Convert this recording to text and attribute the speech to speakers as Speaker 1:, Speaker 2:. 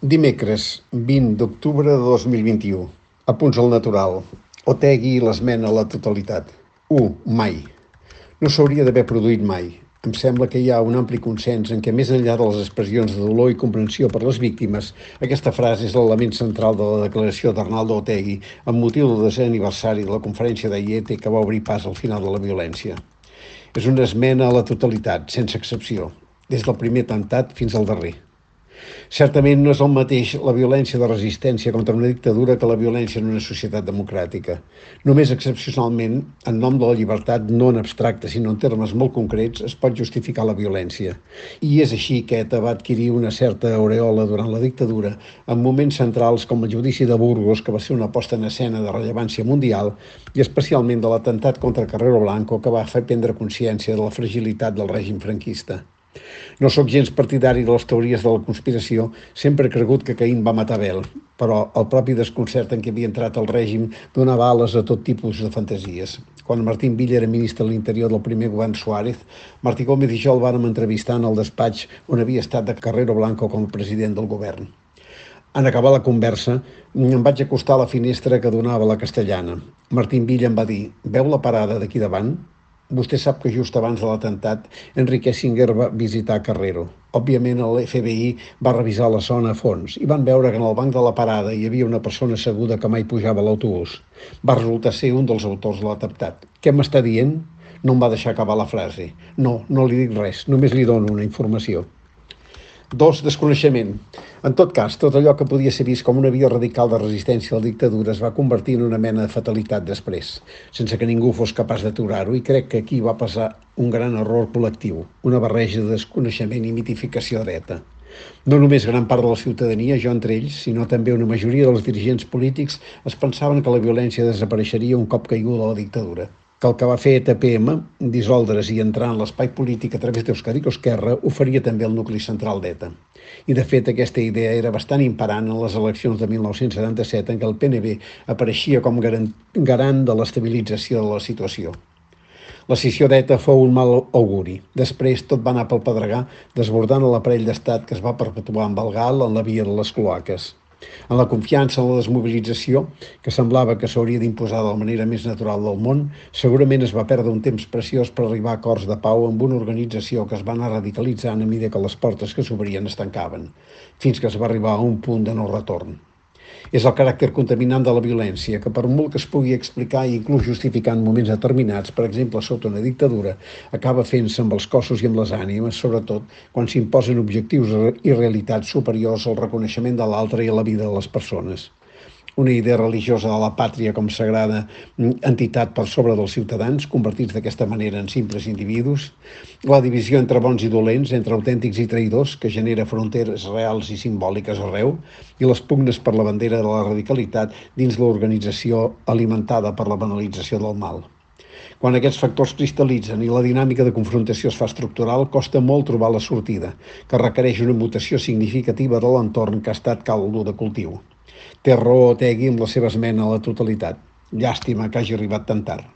Speaker 1: Dimecres, 20 d'octubre de 2021. Apunts al natural. Otegui l'esmena a la totalitat. 1. Mai. No s'hauria d'haver produït mai. Em sembla que hi ha un ampli consens en què, més enllà de les expressions de dolor i comprensió per les víctimes, aquesta frase és l'element central de la declaració d'Arnaldo Otegui amb motiu del desè aniversari de la conferència d'Aiete que va obrir pas al final de la violència. És una esmena a la totalitat, sense excepció, des del primer atemptat fins al darrer. Certament no és el mateix la violència de resistència contra una dictadura que la violència en una societat democràtica. Només excepcionalment, en nom de la llibertat, no en abstracte, sinó en termes molt concrets, es pot justificar la violència. I és així que ETA va adquirir una certa aureola durant la dictadura, en moments centrals com el judici de Burgos, que va ser una posta en escena de rellevància mundial, i especialment de l'atemptat contra Carrero Blanco, que va fer prendre consciència de la fragilitat del règim franquista. No sóc gens partidari de les teories de la conspiració, sempre he cregut que Caín va matar Abel, però el propi desconcert en què havia entrat el règim donava ales a tot tipus de fantasies. Quan Martín Villa era ministre de l'Interior del primer govern Suárez, Martí Gómez i jo el vàrem entrevistar en el despatx on havia estat de Carrero Blanco com a president del govern. En acabar la conversa, em vaig acostar a la finestra que donava la castellana. Martín Villa em va dir, veu la parada d'aquí davant? Vostè sap que just abans de l'atemptat, Enrique Singer va visitar Carrero. Òbviament, el FBI va revisar la zona a fons i van veure que en el banc de la parada hi havia una persona asseguda que mai pujava a l'autobús. Va resultar ser un dels autors de l'atemptat. Què m'està dient? No em va deixar acabar la frase. No, no li dic res, només li dono una informació. Dos, desconeixement. En tot cas, tot allò que podia ser vist com una via radical de resistència a la dictadura es va convertir en una mena de fatalitat després, sense que ningú fos capaç d'aturar-ho, i crec que aquí va passar un gran error col·lectiu, una barreja de desconeixement i mitificació dreta. No només gran part de la ciutadania, jo entre ells, sinó també una majoria dels dirigents polítics es pensaven que la violència desapareixeria un cop caiguda la dictadura que el que va fer ETPM, dissoldre's i entrar en l'espai polític a través d'Euskadi o Esquerra, ho faria també el nucli central d'ETA. I, de fet, aquesta idea era bastant imparant en les eleccions de 1977, en què el PNB apareixia com garant, de l'estabilització de la situació. La scissió d'ETA fou un mal auguri. Després tot va anar pel pedregar, desbordant l'aparell d'estat que es va perpetuar amb el gal en la via de les cloaques. En la confiança en la desmobilització, que semblava que s'hauria d'imposar de la manera més natural del món, segurament es va perdre un temps preciós per arribar a acords de pau amb una organització que es va anar radicalitzant a mesura que les portes que s'obrien es tancaven, fins que es va arribar a un punt de no retorn és el caràcter contaminant de la violència, que per molt que es pugui explicar i inclús justificar en moments determinats, per exemple sota una dictadura, acaba fent-se amb els cossos i amb les ànimes, sobretot quan s'imposen objectius i realitats superiors al reconeixement de l'altre i a la vida de les persones una idea religiosa de la pàtria com sagrada entitat per sobre dels ciutadans, convertits d'aquesta manera en simples individus, la divisió entre bons i dolents, entre autèntics i traïdors, que genera fronteres reals i simbòliques arreu, i les pugnes per la bandera de la radicalitat dins l'organització alimentada per la banalització del mal. Quan aquests factors cristal·litzen i la dinàmica de confrontació es fa estructural, costa molt trobar la sortida, que requereix una mutació significativa de l'entorn que ha estat caldo de cultiu. Té raó Otegui amb la seva esmena a la totalitat. Llàstima que hagi arribat tan tard.